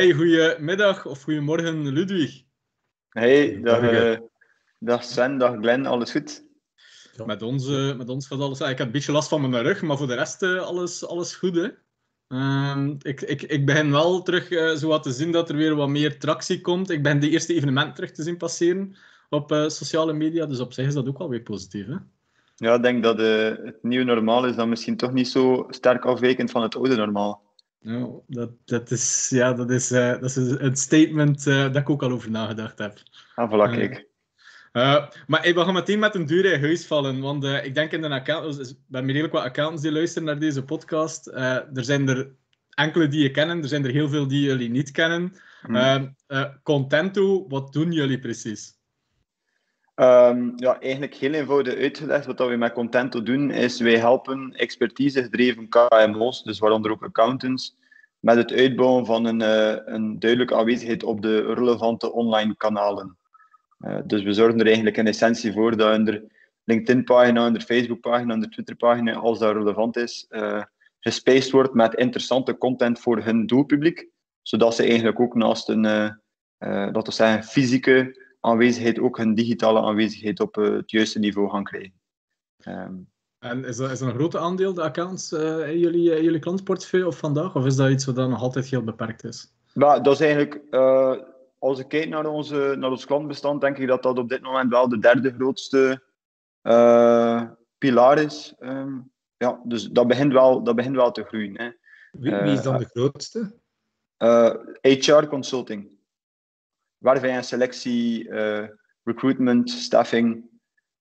Hey, goedemiddag of goedemorgen, Ludwig. Hey, dag, uh, dag Sven, dag Glenn, alles goed? Met, ons, uh, met ons gaat alles. Ik heb een beetje last van mijn rug, maar voor de rest uh, alles, alles goed. Hè? Uh, ik, ik, ik begin wel terug uh, zo wat te zien dat er weer wat meer tractie komt. Ik ben de eerste evenement terug te zien passeren op uh, sociale media, dus op zich is dat ook wel weer positief. Hè? Ja, ik denk dat het nieuwe normaal is dan misschien toch niet zo sterk afwijkend van het oude normaal. Ja, dat, dat, is, ja, dat, is, uh, dat is een statement uh, dat ik ook al over nagedacht heb. Ah, voilà, kijk. Uh, maar we gaan meteen met een deur in huis vallen. Want ik denk in de account, we hebben redelijk wat accountants die luisteren naar deze podcast. er zijn er enkele die je kennen, er zijn er heel veel die jullie niet kennen. Hmm. Contento, wat doen jullie precies? Um, ja, eigenlijk heel eenvoudig uitgelegd. Wat we met Contento doen, is wij helpen expertise-gedreven KMO's, dus waaronder ook accountants, met het uitbouwen van een, uh, een duidelijke aanwezigheid op de relevante online kanalen. Uh, dus we zorgen er eigenlijk in essentie voor dat in de LinkedIn-pagina, in de Facebook-pagina, in de Twitter-pagina, als dat relevant is, uh, gespaced wordt met interessante content voor hun doelpubliek, zodat ze eigenlijk ook naast een, dat we zeggen, fysieke aanwezigheid ook hun digitale aanwezigheid op uh, het juiste niveau gaan krijgen. Um, en is dat, is dat een groot aandeel, de accounts, uh, in jullie, uh, jullie klantportefeuille of vandaag? Of is dat iets wat dan nog altijd heel beperkt is? Nou, dat is eigenlijk, als ik kijk naar, onze, naar ons klantbestand, denk ik dat dat op dit moment wel de derde grootste pilaar is. Um, ja, dus dat begint wel, dat begint wel te groeien. Hè. Wie, wie is dan de grootste? HR Consulting werving en selectie, uh, recruitment, staffing.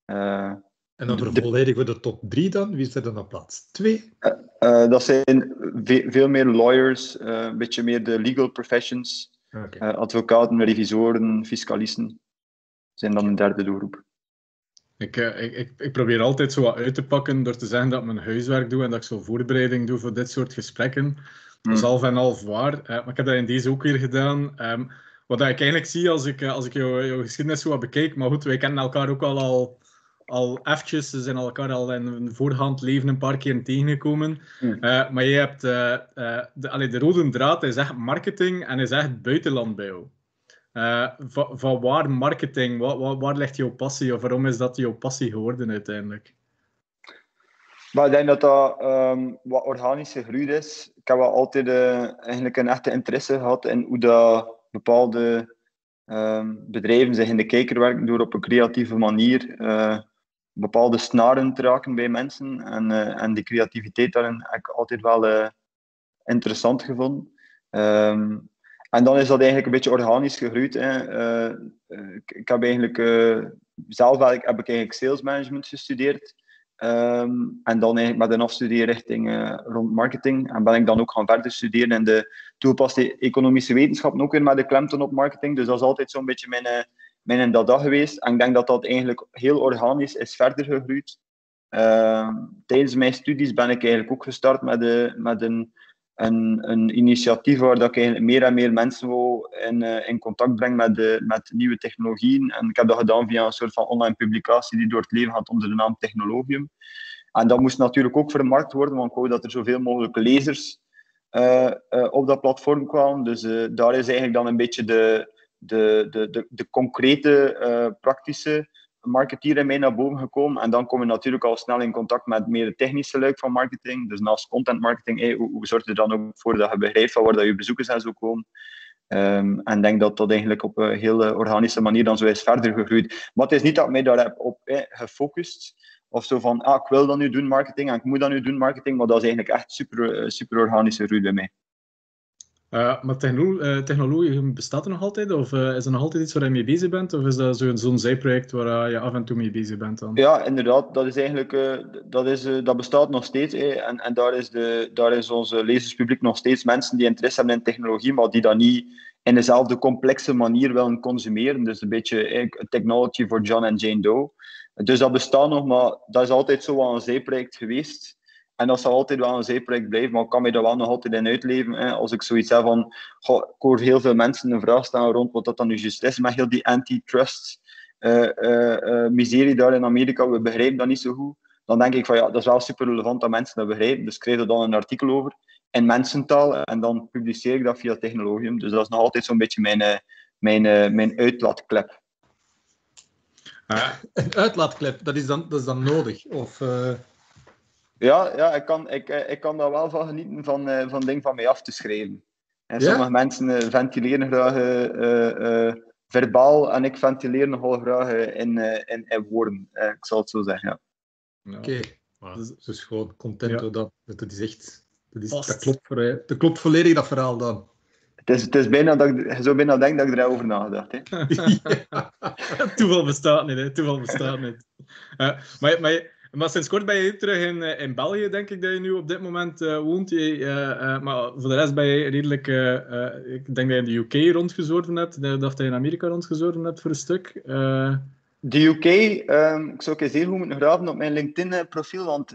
Uh, en dan vervolledigen we de top drie dan? Wie zit er dan op plaats twee? Uh, dat zijn ve veel meer lawyers, een beetje meer de legal professions. Okay. advocaten, revisoren, fiscalisten zijn dan een derde doelgroep. Ik, ik, ik, ik, probeer altijd zo wat uit te pakken door te zeggen dat ik mijn huiswerk doe en dat ik zo voorbereiding doe voor dit soort gesprekken. Dat is half en half waar. maar ik heb dat in deze ook weer gedaan. Wat ik eigenlijk zie als ik, eh, als ik jouw, jouw geschiedenis zo wat bekijk. Maar goed, wij kennen elkaar ook al, al, al eventjes. Ze zijn elkaar al in een voorhand leven een paar keer tegengekomen. Hmm. Uh, maar je hebt uh, uh, de, allee, de rode draad is echt marketing en is echt buitenland bij jou. van, waar marketing? Waar, ligt jouw passie? Of waarom is dat jouw passie geworden uiteindelijk? Maar ik denk dat dat um, wat organische groei is. Ik heb wel altijd eigenlijk een echte interesse gehad in hoe dat bepaalde um, bedrijven zich in de kijker werken door op een creatieve manier uh, bepaalde snaren te raken bij mensen. En, uh, en die creativiteit daarin heb ik altijd wel uh, interessant gevonden. Um, en dan is dat eigenlijk een beetje organisch gegroeid. Hè. Ik, ik, heb eigenlijk zelf heb ik eigenlijk sales management gestudeerd. Um, en dan eigenlijk met een afstudeerrichting uh, rond marketing. En ben ik dan ook gaan verder studeren in de toegepaste economische wetenschappen, ook weer met de klemtoon op marketing. Dus dat is altijd zo'n beetje mijn, uh, mijn dada geweest. En ik denk dat dat eigenlijk heel organisch is verder gegroeid. Uh, tijdens mijn studies ben ik eigenlijk ook gestart met, de, met een, een, een initiatief waar dat ik meer en meer mensen wil in, uh, in contact breng met, de, met nieuwe technologieën. En ik heb dat gedaan via een soort van online publicatie die door het leven gaat onder de naam Technologium. En dat moest natuurlijk ook vermarkt worden, want ik wou dat er zoveel mogelijk lezers uh, uh, op dat platform kwamen. Dus daar is eigenlijk dan een beetje de, de, de, de, de concrete, praktische marketeer in mij naar boven gekomen. En dan kom je natuurlijk al snel in contact met meer de technische luik van marketing. Dus naast content marketing, hoe, zorg je dan ook voor dat je begrijpt van waar dat je bezoekers en zo komen. Um, en denk dat dat eigenlijk op een hele organische manier dan zo is verder gegroeid. Maar het is niet dat ik mij daar heb op eh, gefocust. Of zo van, ah, ik wil dat nu doen marketing en ik moet dat nu doen marketing. Maar dat is eigenlijk echt super, super organische groei bij mij. Uh, maar uh, technologie bestaat er nog altijd? Of uh, is er nog altijd iets waar je mee bezig bent? Of is dat zo'n zo zijproject waar je af en toe mee bezig bent dan? Ja, inderdaad. Dat is eigenlijk, dat, is, dat bestaat nog steeds. En, en daar, is de, daar is onze lezerspubliek nog steeds mensen die interesse hebben in technologie, maar die dat niet in dezelfde complexe manier willen consumeren. Dus een beetje technology voor John en Jane Doe. Dus dat bestaat nog, maar dat is altijd zo een zijproject geweest. En dat zal altijd wel een zijproject blijven, maar ik kan mij daar wel nog altijd in uitleven. Hè. Als ik zoiets heb van, goh, ik hoor heel veel mensen een vraag stellen rond wat dat dan nu juist is, met heel die antitrust uh, uh, uh, miserie daar in Amerika, we begrijpen dat niet zo goed. Dan denk ik van, ja, dat is wel super relevant dat mensen dat begrijpen, dus ik schrijf er dan een artikel over. in mensentaal en dan publiceer ik dat via Technologium. Dus dat is nog altijd zo'n beetje mijn, mijn, mijn uitlaatklep. Een uitlaatklep, dat is dan, dat is dan nodig? Of, Ja, ja ik, kan, ik, ik kan daar wel van genieten van, van dingen van mij af te schrijven. En sommige mensen ventileren graag verbaal en ik ventileer nogal graag in, in, in woorden. ik zal het zo zeggen, ja. Oké, okay. dus, gewoon content ja. dat. Dat is echt... Dat, is, dat, klopt, voor, dat klopt volledig, dat verhaal dan. Het is, het is bijna dat ik, je zou bijna denken dat ik erover nagedacht heb. Toeval bestaat niet, hè. Toeval bestaat niet. Uh, maar, maar maar sinds kort ben je terug in, eh, in België, denk ik dat je nu op dit moment uh, woont. Je, uh, maar voor de rest ben je redelijk. ik denk dat je in de UK rondgezworven hebt. Ik dacht dat je in Amerika rondgezworven hebt voor een stuk. De UK, um, ik zou eens heel goed moeten graven op mijn LinkedIn-profiel. Want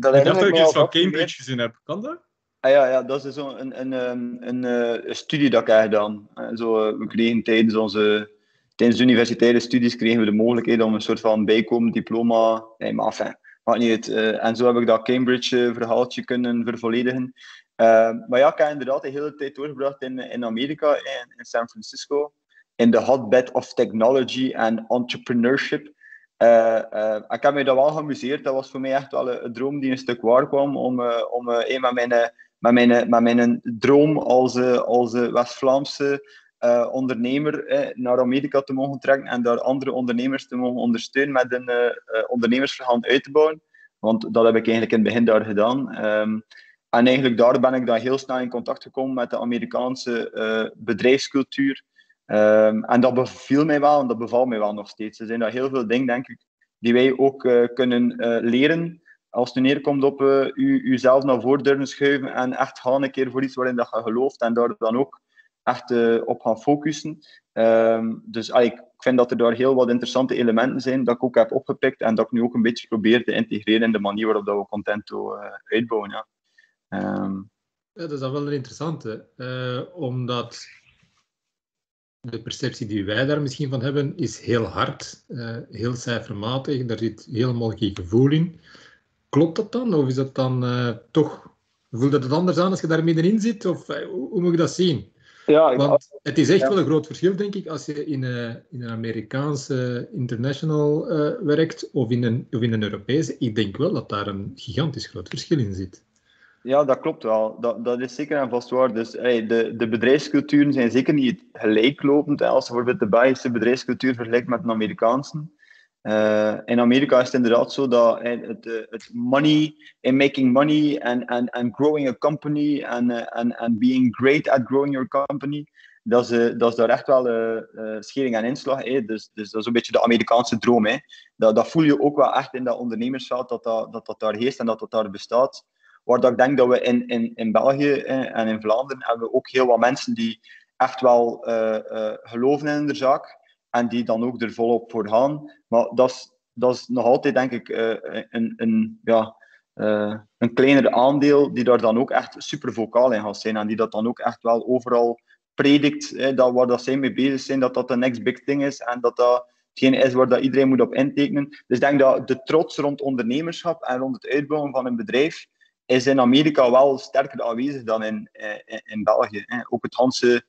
dat ik dacht dat ik iets van Cambridge gezien heb. Kan dat? Ah, ja, ja, dat is zo een, een, een, een, een studie dat ik heb gedaan. Zo, we kregen tijdens onze tijdens de universitaire studies kregen we de mogelijkheid om een soort van bijkomend diploma. Nee, maar enfin, niet. Uh, en zo heb ik dat Cambridge-verhaaltje kunnen vervolledigen. Uh, maar ja, ik heb inderdaad de hele tijd doorgebracht in, in Amerika, in, in San Francisco. In de hotbed of technology en entrepreneurship. Ik heb me daar wel geamuseerd. Dat was voor mij echt wel een, een droom die een stuk waar kwam. Om, om met, mijn, met, mijn, mijn droom als, als West-Vlaamse uh, ondernemer eh, naar Amerika te mogen trekken en daar andere ondernemers te mogen ondersteunen met een uh, ondernemersverhaal uit te bouwen. Want dat heb ik eigenlijk in het begin daar gedaan. Um, en eigenlijk daar ben ik dan heel snel in contact gekomen met de Amerikaanse bedrijfscultuur. Um, en dat beviel mij wel en dat bevalt mij wel nog steeds. Er zijn daar heel veel dingen, denk ik, die wij ook kunnen leren als het neerkomt op u, uzelf naar voren durven schuiven en echt gaan een keer voor iets waarin dat je gelooft en daar dan ook echt uh, op gaan focussen. Um, dus ah, ik vind dat er daar heel wat interessante elementen zijn dat ik ook heb opgepikt en dat ik nu ook een beetje probeer te integreren in de manier waarop dat we content uh, uitbouwen. Ja. Um, ja, dat is dan wel een interessante, uh, omdat de perceptie die wij daar misschien van hebben is heel hard, heel cijfermatig, daar zit helemaal geen gevoel in. Klopt dat dan? Of is dat dan toch, voelt dat het anders aan als je daar middenin zit? Of hoe moet je dat zien? Ja, Want het is echt wel een groot verschil, denk ik, als je in een, in een Amerikaanse international uh, werkt of in, een, of in een Europese. Ik denk wel dat daar een gigantisch groot verschil in zit. Ja, dat klopt wel. Dat, dat is zeker en vast waar. Dus hey, de, de bedrijfsculturen zijn zeker niet gelijklopend. Hè, als je bijvoorbeeld de Belgische bedrijfscultuur vergelijkt met de Amerikaanse. Uh, in Amerika is het inderdaad zo dat het, het money in making money and, and, and growing a company and, and, and being great at growing your company, dat is, dat is daar echt wel schering en inslag. Hè. Dus, dus dat is een beetje de Amerikaanse droom. Hè. Dat, dat voel je ook wel echt in dat ondernemersveld, dat dat, dat, dat daar heerst en dat dat daar bestaat. Waar dat ik denk dat we in, in, in België en in Vlaanderen hebben we ook heel wat mensen die echt wel geloven in de zaak en die dan ook er volop voor gaan. Maar dat is, dat is nog altijd, denk ik, uh, een, een, ja, uh, een kleiner aandeel die daar dan ook echt super vocaal in gaat zijn en die dat dan ook echt wel overal predikt, dat waar dat zij mee bezig zijn, dat dat de next big thing is en dat dat hetgeen is waar dat iedereen moet op intekenen. Dus ik denk dat de trots rond ondernemerschap en rond het uitbouwen van een bedrijf is in Amerika wel sterker aanwezig dan in, in, eh, in België. Hè. Ook het Hanse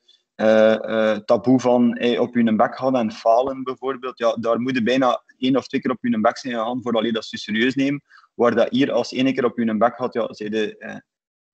taboe van op je bek gaan en falen bijvoorbeeld, ja, daar moet je bijna één of twee keer op je bek zijn gegaan voordat je dat serieus neemt. Waar dat hier als één keer op je bek gaat, ja, de,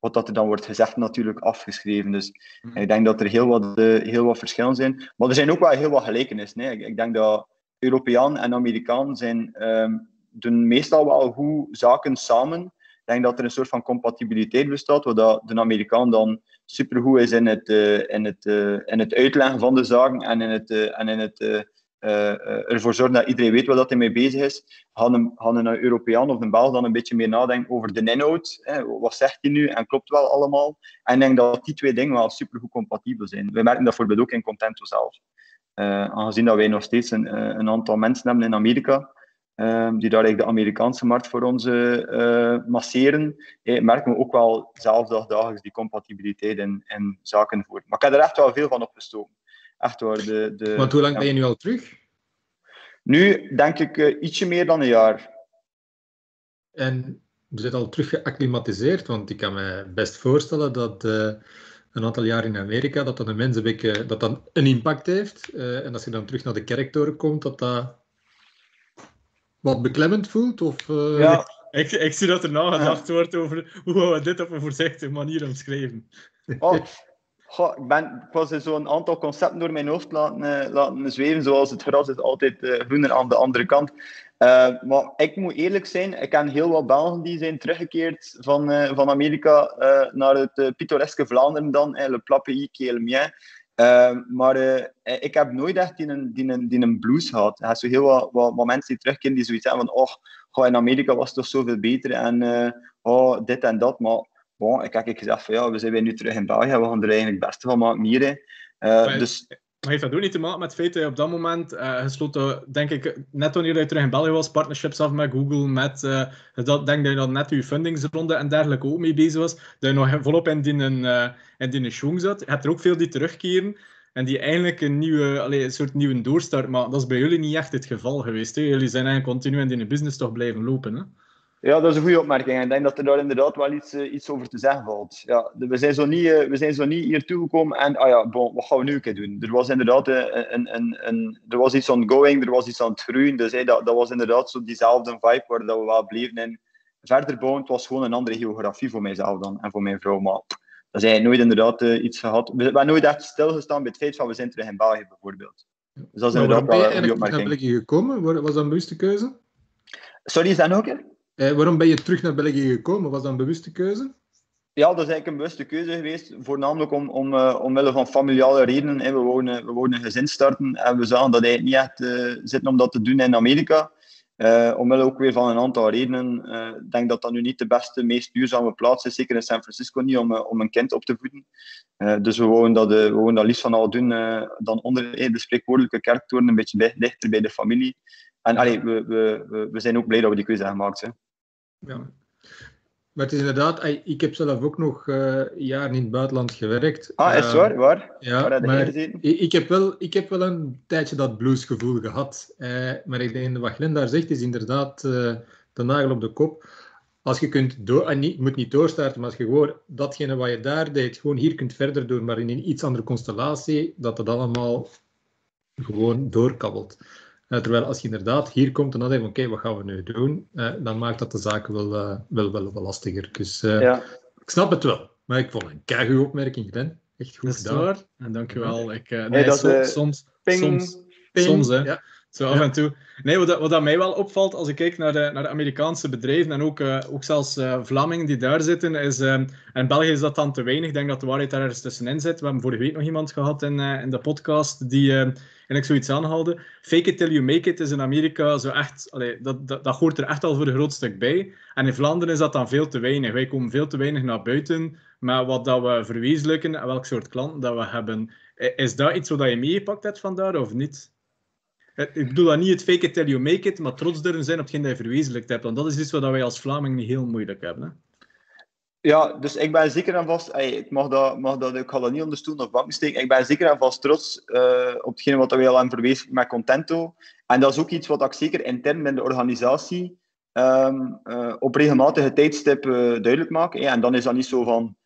wat dat er dan wordt gezegd natuurlijk afgeschreven. Dus mm. ik denk dat er heel wat, heel wat verschillen zijn. Maar er zijn ook wel heel wat gelijkenissen. Hè. Ik, ik, denk dat Europeaan en Amerikaan zijn, um, doen meestal wel goed zaken samen. Ik denk dat er een soort van compatibiliteit bestaat, waar de Amerikaan dan supergoed is in het, uh, in, het, uh, in het uitleggen van de zaken en in het, uh, en in het ervoor zorgen dat iedereen weet wat hij mee bezig is. Gaan een, een Europeaan of een Belg dan een beetje meer nadenken over de inhoud. Hè, wat zegt hij nu en klopt wel allemaal? En ik denk dat die twee dingen wel supergoed compatibel zijn. We merken dat bijvoorbeeld ook in Contento zelf. aangezien dat wij nog steeds een, een aantal mensen hebben in Amerika, Um, die daar de Amerikaanse markt voor ons uh, masseren, eh, merken we ook wel zelf dagelijks die compatibiliteit in, in zaken voor. Maar ik heb er echt wel veel van opgestoken. Echt waar. De, de, Want hoe lang ben je nu al terug? Nu denk ik uh, ietsje meer dan een jaar. En we zijn al terug geacclimatiseerd, want ik kan me best voorstellen dat uh, een aantal jaar in Amerika, dat dat een mensenbek, dat dat een impact heeft. En als je dan terug naar de kerktoren komt, dat dat wat beklemmend voelt? Of, uh... ja. Ik, ik zie dat er nagedacht ja. wordt over hoe we dit op een voorzichtige manier omschrijven. Oh, goh, ik, ben, ik was zo'n aantal concepten door mijn hoofd laten, uh, laten zweven, zoals het gras is altijd uh, groener aan de andere kant. Uh, maar ik moet eerlijk zijn, ik ken heel wat Belgen die zijn teruggekeerd van, van Amerika naar het pittoreske Vlaanderen dan, Le Plat Pays, Mien. maar ik heb nooit echt die een, die een, die een blues gehad. Er zijn zo heel wat, wat, wat, mensen die terugkeren die zoiets hebben van oh, oh, in Amerika was het toch zoveel beter en oh, dit en dat. Maar bon, ik heb gezegd van ja, we zijn weer nu terug in België, we gaan er eigenlijk het beste van maken hier. Dus... Heeft dat ook niet te maken met het feit dat je op dat moment gesloten, denk ik, net wanneer je terug in België was, partnerships af met Google, met, uh, dat, denk dat je dan net je fundingsronde en dergelijke ook mee bezig was, dat je nog volop in die, uh, in die zat. Je hebt er ook veel die terugkeren en die eigenlijk een nieuwe, allez, een soort nieuwe doorstart maar Dat is bij jullie niet echt het geval geweest. Jullie zijn eigenlijk continu in die business toch blijven lopen. Hè? Ja, dat is een goede opmerking. Ik denk dat er daar inderdaad wel iets, uh, iets over te zeggen valt. Ja, we, zijn zo niet, uh, we zijn zo niet hier toegekomen en ah ja, bon, wat gaan we nu een keer doen? Er was inderdaad een, een, een, er was iets ongoing, er was iets aan het groeien. Dus hey, dat, dat was inderdaad zo diezelfde vibe waar dat we wel bleven in. Verder bouwen, het was gewoon een andere geografie voor mijzelf dan en voor mijn vrouw. Maar dat is nooit inderdaad iets gehad. We, we hebben nooit echt stilgestaan bij het feit van we zijn terug in België bijvoorbeeld. Dus dat is inderdaad wel een goede opmerking. Ben je gekomen? Was dat een bewuste keuze? Sorry, is dat nog een eh, waarom ben je terug naar België gekomen? Was dat een bewuste keuze? Ja, dat is eigenlijk een bewuste keuze geweest. Voornamelijk om, om, uh, omwille van familiale redenen. Hè. We wonen we een gezin starten en we zagen dat eigenlijk niet echt uh, zitten om dat te doen in Amerika. Uh, omwille ook weer van een aantal redenen. Ik denk dat dat nu niet de beste, meest duurzame plaats is, zeker in San Francisco niet, om, om een kind op te voeden. dus we wouden dat, we wouden dat liefst van al doen dan onder de spreekwoordelijke kerktoren, een beetje dichter bij de familie. En allee, we, we, we zijn ook blij dat we die keuze hebben gemaakt. Hè. Ja. Maar het is inderdaad, ik heb zelf ook nog uh, jaren in het buitenland gewerkt. Ah, is uh, waar? Waar? Ja, waar maar ik, heb wel, ik heb wel een tijdje dat bluesgevoel gehad. Uh, maar ik denk, wat Glenn daar zegt, is inderdaad de nagel op de kop. Als je kunt door, en niet, moet niet doorstarten, maar als je gewoon datgene wat je daar deed, gewoon hier kunt verder doen, maar in een iets andere constellatie, dat het allemaal gewoon doorkabbelt. Uh, terwijl als je inderdaad hier komt en dan denkt, oké, wat gaan we nu doen? Uh, dan maakt dat de zaken wel, uh, wel, wel, wel lastiger. Dus ja. ik snap het wel. Maar ik vond een keigoede opmerking, Glenn. Echt goed gedaan. En dankjewel. Ik, nee, nee, dat soms, soms, ping, soms, ping. soms, hè. Ja. Zo af en toe. Nee, wat, wat dat mij wel opvalt als ik kijk naar de, naar de Amerikaanse bedrijven en ook, uh, ook zelfs uh, Vlamingen die daar zitten, is, uh, en in België is dat dan te weinig. Ik denk dat de waarheid daar ergens tussenin zit. We hebben vorige week nog iemand gehad in, in de podcast die en ik zoiets aanhaalde. Fake it till you make it is in Amerika zo echt, allee, dat, dat, dat hoort er echt al voor een groot stuk bij. En in Vlaanderen is dat dan veel te weinig. Wij komen veel te weinig naar buiten met wat dat we verwezenlijken en welk soort klanten dat we hebben. Is dat iets wat je meegepakt hebt vandaar of niet? Ik bedoel dat niet het fake it till you make it, maar trots durven zijn op hetgeen dat je verwezenlijkt hebt. Want dat is iets wat wij als Vlaming niet heel moeilijk hebben. Hè? Ja, dus ik ben zeker en vast, ik, mag dat, mag dat, ik ga dat niet onder stoel of bank steken, ik ben zeker en vast trots uh, op hetgene wat we al hebben verwezen met Contento. En dat is ook iets wat ik zeker intern in de organisatie um, uh, op regelmatige tijdstip duidelijk maak. En dan is dat niet zo van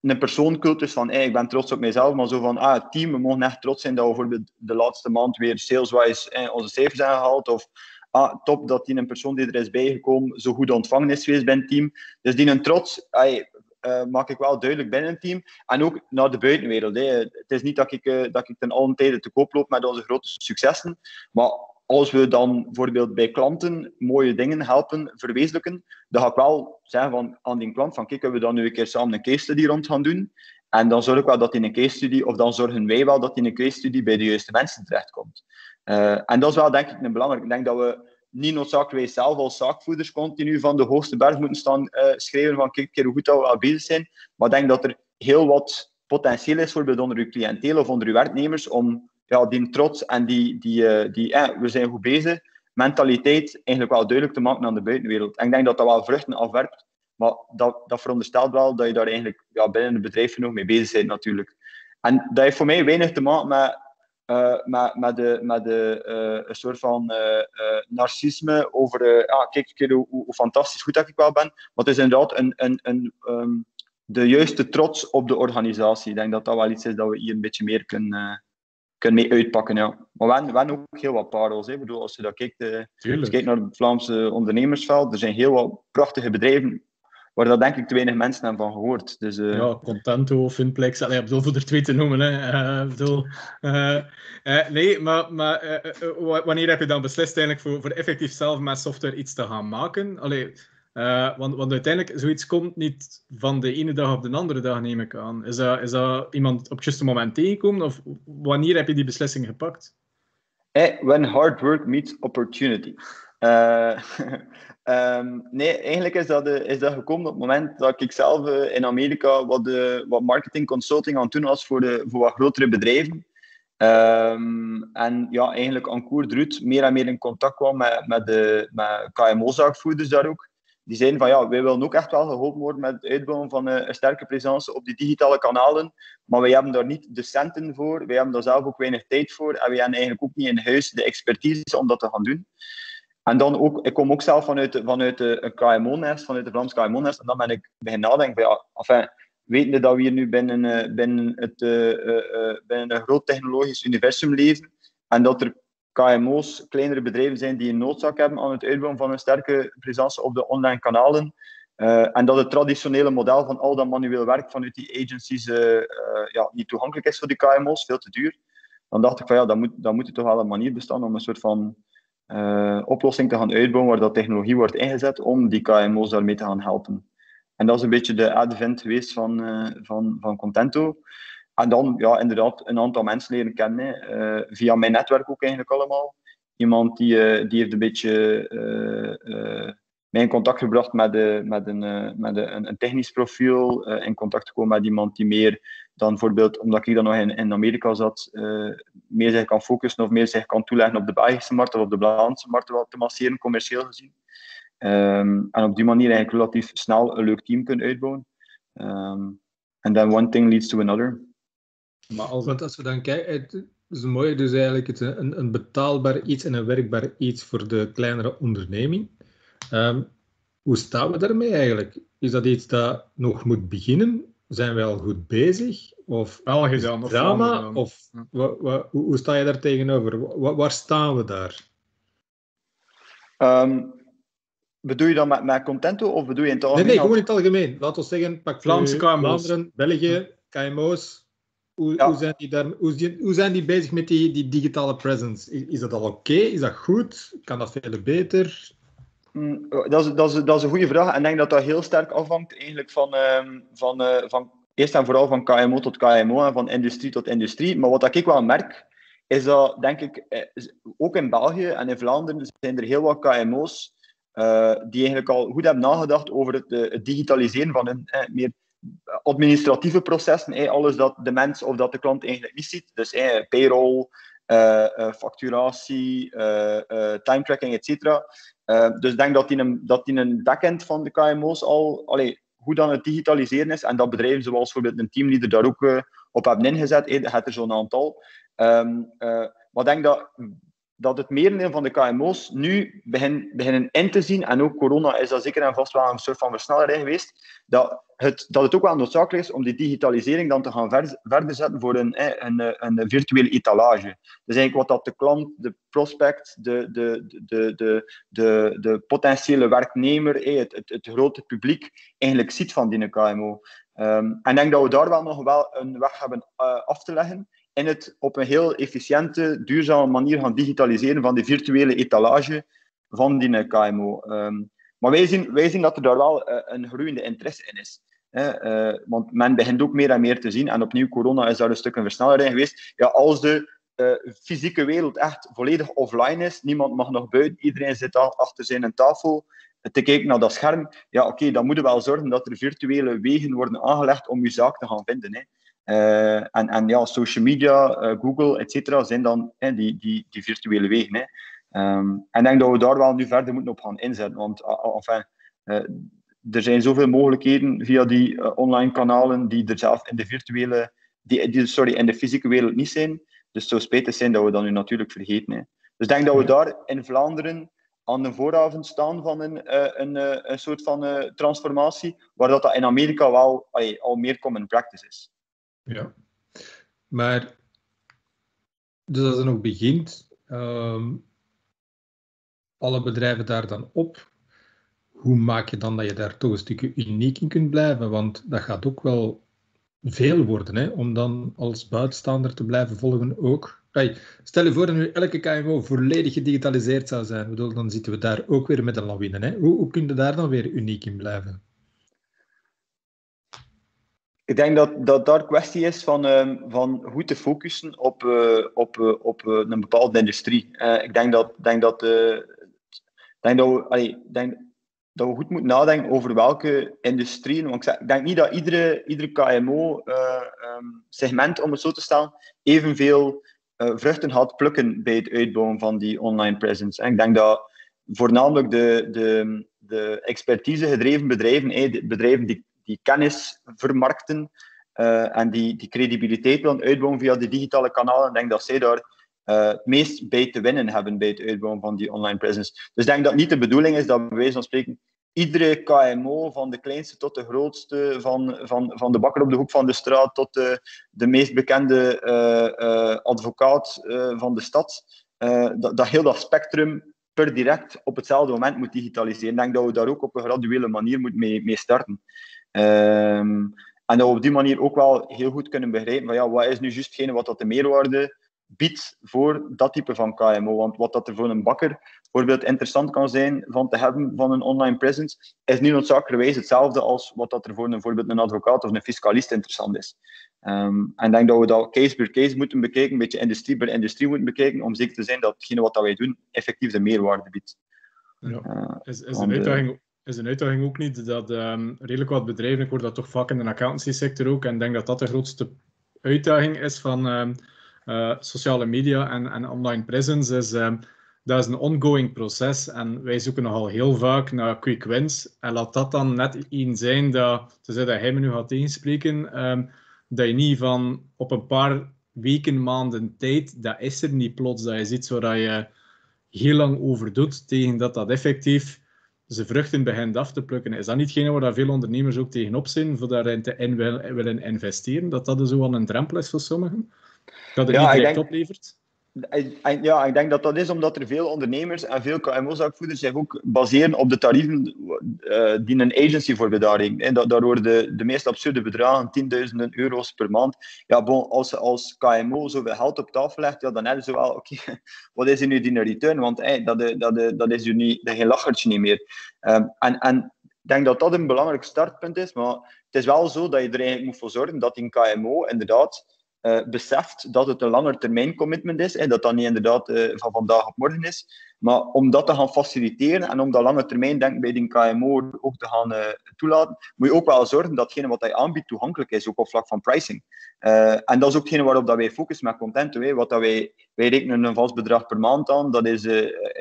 een persooncultus van hey, ik ben trots op mezelf, maar zo van ah, het team, we mogen echt trots zijn dat we bijvoorbeeld de laatste maand weer saleswise onze cijfers zijn gehaald. Of ah, top dat die een persoon die er is bijgekomen zo goed ontvangen is geweest bij het team. Dus die een trots ay, uh, maak ik wel duidelijk binnen het team. En ook naar de buitenwereld. Het is niet dat ik, uh, dat ik ten allen tijde te koop loop met onze grote successen. Maar als we dan bijvoorbeeld bij klanten mooie dingen helpen verwezenlijken, dan ga ik wel zeggen van, aan die klant van kijk, kunnen we dan nu een keer samen een case study rond gaan doen. En dan zorg ik wel dat in een case study, of dan zorgen wij wel dat in een case study bij de juiste mensen terechtkomt. Uh, en dat is wel denk ik een belangrijk. Ik denk dat we niet noodzakelijk zelf als zaakvoerders continu van de hoogste berg moeten staan uh, schrijven van kijk hoe goed dat we al bezig zijn. Maar ik denk dat er heel wat potentieel is, bijvoorbeeld onder uw cliënteel of onder uw werknemers, om ja, die trots en die, die, uh, die eh, we zijn goed bezig, mentaliteit eigenlijk wel duidelijk te maken aan de buitenwereld. En ik denk dat dat wel vruchten afwerpt, maar dat, dat veronderstelt wel dat je daar eigenlijk ja, binnen het bedrijf nog mee bezig bent natuurlijk. En dat heeft voor mij weinig te maken met met, met, de, met de, een soort van narcisme over ah, kijk, kijk hoe, hoe, fantastisch goed dat ik wel ben. Maar het is inderdaad een, een, een, ehm, de juiste trots op de organisatie. Ik denk dat dat wel iets is dat we hier een beetje meer kunnen, kunnen mee uitpakken. Ja. Maar we hebben, we hebben ook heel wat parels. Hè. Ik bedoel, als je, dat kijkt, als je kijkt naar het Vlaamse ondernemersveld, er zijn heel wat prachtige bedrijven waar dat denk ik te weinig mensen hebben van gehoord. Dus, uh... Ja, Contento, Finplex, allee, ik bedoel voor er twee te noemen. Hè. Uh, bedoel, uh, nee, maar, maar wanneer heb je dan beslist eigenlijk voor, voor effectief zelf met software iets te gaan maken? Allee, want, want uiteindelijk, zoiets komt niet van de ene dag op de andere dag, neem ik aan. Is dat, is dat iemand op het juiste moment tegengekomen? Of wanneer heb je die beslissing gepakt? when hard work meets opportunity. Um, nee, eigenlijk is dat, is dat gekomen op het moment dat ik zelf in Amerika wat, de, wat marketing consulting aan het doen was voor, de, voor wat grotere bedrijven. Um, en ja, eigenlijk aan Koer meer en meer in contact kwam met, met, de, met KMO-zaakvoerders daar ook. Die zeiden van ja, wij willen ook echt wel geholpen worden met het uitbouwen van een, een sterke presence op die digitale kanalen. Maar wij hebben daar niet de centen voor, wij hebben daar zelf ook weinig tijd voor en wij hebben eigenlijk ook niet in huis de expertise om dat te gaan doen. En dan ook, ik kom ook zelf vanuit, vanuit de KMO-nest, vanuit de Vlaamse KMO-nest. En dan ben ik beginnen nadenken van ja, enfin, wetende dat we hier nu binnen, uh, binnen, het, uh, binnen een groot technologisch universum leven en dat er KMO's, kleinere bedrijven zijn die een noodzaak hebben aan het uitbouwen van een sterke presence op de online kanalen. en dat het traditionele model van al dat manueel werk vanuit die agencies ja, niet toegankelijk is voor die KMO's, veel te duur. Dan dacht ik van ja, dan moet, dan moet er toch wel een manier bestaan om een soort van oplossing te gaan uitbouwen waar dat technologie wordt ingezet om die KMO's daarmee te gaan helpen. En dat is een beetje de advent geweest van, van, van Contento. En dan ja, inderdaad een aantal mensen leren kennen, uh, via mijn netwerk ook eigenlijk allemaal. Iemand die, die heeft een beetje mij in contact gebracht met, de, met, een, met een, een technisch profiel, in contact gekomen met iemand die meer dan bijvoorbeeld, omdat ik dan nog in, in Amerika zat, uh, meer zich kan focussen of meer zich kan toeleggen op de Belgische markt of op de Vlaamse markt wat te masseren, commercieel gezien. Um, en op die manier eigenlijk relatief snel een leuk team kunnen uitbouwen. Um, and then one thing leads to another. Maar als, Want als we dan kijken, het is mooi, dus eigenlijk het een, een betaalbaar iets en een werkbaar iets voor de kleinere onderneming. Um, hoe staan we daarmee eigenlijk? Is dat iets dat nog moet beginnen? Zijn we al goed bezig? Of al gedaan, of drama? Of hoe, sta je daar tegenover? Waar, staan we daar? Um, bedoel je dan met, met Contento of bedoel je in het algemeen? Nee, nee, gewoon in het algemeen. Laten we zeggen, pak Vlaamse KMO's. Vlaanderen, België, KMO's. Hoe, hoe, zijn die daar, hoe, hoe, zijn die bezig met die, die digitale presence? Is, is dat al oké? Is dat goed? Kan dat veel beter? Mm, dat, is, dat, is, dat is een goede vraag. En ik denk dat dat heel sterk afhangt eigenlijk van, uh, van, uh, van eerst en vooral van KMO tot KMO en van industrie tot industrie. Maar wat ik wel merk, is dat, denk ik, eh, ook in België en in Vlaanderen zijn er heel wat KMO's uh, die eigenlijk al goed hebben nagedacht over het, het digitaliseren van hun eh, meer administratieve processen. Eh, alles dat de mens of dat de klant eigenlijk niet ziet. Dus eh, payroll, facturatie, time tracking, etc. Uh, dus ik denk dat in een, dat in een backend van de KMO's al allee, goed aan het digitaliseren is. En dat bedrijven zoals bijvoorbeeld een teamleader daar ook uh, op hebben ingezet. Hey, dat er zo'n aantal. Uh, maar ik denk dat dat het merendeel van de KMO's nu begin, beginnen in te zien, en ook corona is dat zeker en vast wel een soort van versneller geweest, dat het, dat het ook wel noodzakelijk is om die digitalisering dan te gaan ver, verder zetten voor een, een, een, virtuele etalage. Dus eigenlijk wat dat de klant, de prospect, de, de, de, de, de, de potentiële werknemer, het, het, het grote publiek eigenlijk ziet van die KMO. Um, en ik denk dat we daar wel nog wel een weg hebben uh, af te leggen in het op een heel efficiënte, duurzame manier gaan digitaliseren van die virtuele etalage van die KMO. Ehm, maar wij zien, wij zien dat er daar wel uh, een groeiende interesse in is. Hè? Uh, want men begint ook meer en meer te zien, en opnieuw, corona is daar een stuk een versneller in geweest. Ja, als de fysieke wereld echt volledig offline is, niemand mag nog buiten, iedereen zit al achter zijn tafel te kijken naar dat scherm. Ja, oké, dan moeten we wel zorgen dat er virtuele wegen worden aangelegd om je zaak te gaan vinden. Hè. Uh, en, en ja, social media, uh, Google, et cetera, zijn dan hè, die, die, die virtuele wegen. Hè. Um, en ik denk dat we daar wel nu verder moeten op gaan inzetten. Want enfin, uh, er zijn zoveel mogelijkheden via die online kanalen die er zelf in de virtuele, die, die, sorry, in de fysieke wereld niet zijn. Dus het zou spijtig zijn dat we dat nu natuurlijk vergeten. Hè. Dus ik denk dat we daar in Vlaanderen aan de vooravond staan van een, een, een soort van transformatie, waar dat, dat in Amerika wel allee, al meer common practice is. Ja, maar dus als het nog begint, um, alle bedrijven daar dan op, hoe maak je dan dat je daar toch een stukje uniek in kunt blijven? Want dat gaat ook wel veel worden, hè, om dan als buitenstaander te blijven volgen ook. Stel je voor dat nu elke KMO volledig gedigitaliseerd zou zijn. Dan zitten we daar ook weer met een lawine. Hè? Hoe, hoe kun je daar dan weer uniek in blijven? Ik denk dat dat daar kwestie is van, uh, van goed te focussen op, uh, op, uh, op een bepaalde industrie. ik denk dat, denk dat, denk dat, we, denk dat we goed moeten nadenken over welke industrieën. Want ik, denk niet dat iedere, iedere KMO-segment, um, om het zo te stellen, evenveel vruchten gaat plukken bij het uitbouwen van die online presence. En ik denk dat voornamelijk de, de, de expertise gedreven bedrijven, bedrijven die die kennis vermarkten uh, en die, die credibiliteit willen uitbouwen via de digitale kanalen. Ik denk dat zij daar uh, het meest bij te winnen hebben bij het uitbouwen van die online presence. Dus ik denk dat niet de bedoeling is dat bij wijze van spreken iedere KMO, van de kleinste tot de grootste, van, van, van de bakker op de hoek van de straat tot de, de meest bekende uh, advocaat van de stad, dat, dat heel dat spectrum per direct op hetzelfde moment moet digitaliseren. Ik denk dat we daar ook op een graduele manier moet mee, mee starten. Um, en dat we op die manier ook wel heel goed kunnen begrijpen van ja, wat is nu juist wat dat de meerwaarde biedt voor dat type van KMO. Want wat dat er voor een bakker bijvoorbeeld interessant kan zijn van te hebben van een online presence, is niet noodzakelijkerwijs hetzelfde als wat dat er voor een, bijvoorbeeld een advocaat of een fiscalist interessant is. Um, en ik denk dat we dat case per case moeten bekijken, een beetje industrie per industrie moeten bekijken, om zeker te zijn dat hetgene wat dat wij doen effectief de meerwaarde biedt. Ja. Uh, is, is een uitdaging is een uitdaging ook niet dat um, redelijk wat bedrijven, ik hoor dat toch vaak in de accountancy sector ook, en ik denk dat dat de grootste uitdaging is van um, uh, sociale media en, en online presence, is um, dat is een ongoing proces en wij zoeken nogal heel vaak naar quick wins. En laat dat dan net iets zijn dat, tenzij dat hij me nu gaat tegenspreken, dat je niet van op een paar weken, maanden tijd, dat is er niet plots, dat is iets waar je heel lang over doet, tegen dat dat effectief ze vruchten begint af te plukken. Is dat niet hetgene waar veel ondernemers ook tegenop zijn, voor daarin te in willen investeren? Dat dat dus wel een drempel is voor sommigen? Dat het ja, niet direct denk, oplevert? Ja, ik denk dat dat is omdat er veel ondernemers en veel KMO-zakvoerders zich ook baseren op de tarieven uh, die een agency voor bedaring. En daar worden de, de meest absurde bedragen, tienduizenden euro's per maand. Ja, bon, als als KMO zoveel geld op tafel legt, ja, dan hebben ze wel, oké, wat is er nu die return? Want hey, dat, dat, dat is niet, geen lachertje niet meer. Um, en, en ik denk dat dat een belangrijk startpunt is, maar het is wel zo dat je er eigenlijk moet voor zorgen dat in KMO inderdaad beseft dat het een langer termijn commitment is en dat dat niet inderdaad uh, van vandaag op morgen is. Maar om dat te gaan faciliteren en om dat lange termijn denk bij die KMO ook te gaan uh, toelaten, moet je ook wel zorgen dat hetgene wat hij aanbiedt toegankelijk is, ook op vlak van pricing. en dat is ook hetgene waarop dat wij focussen met content. Wat dat wij, wij rekenen een vast bedrag per maand aan, dat is,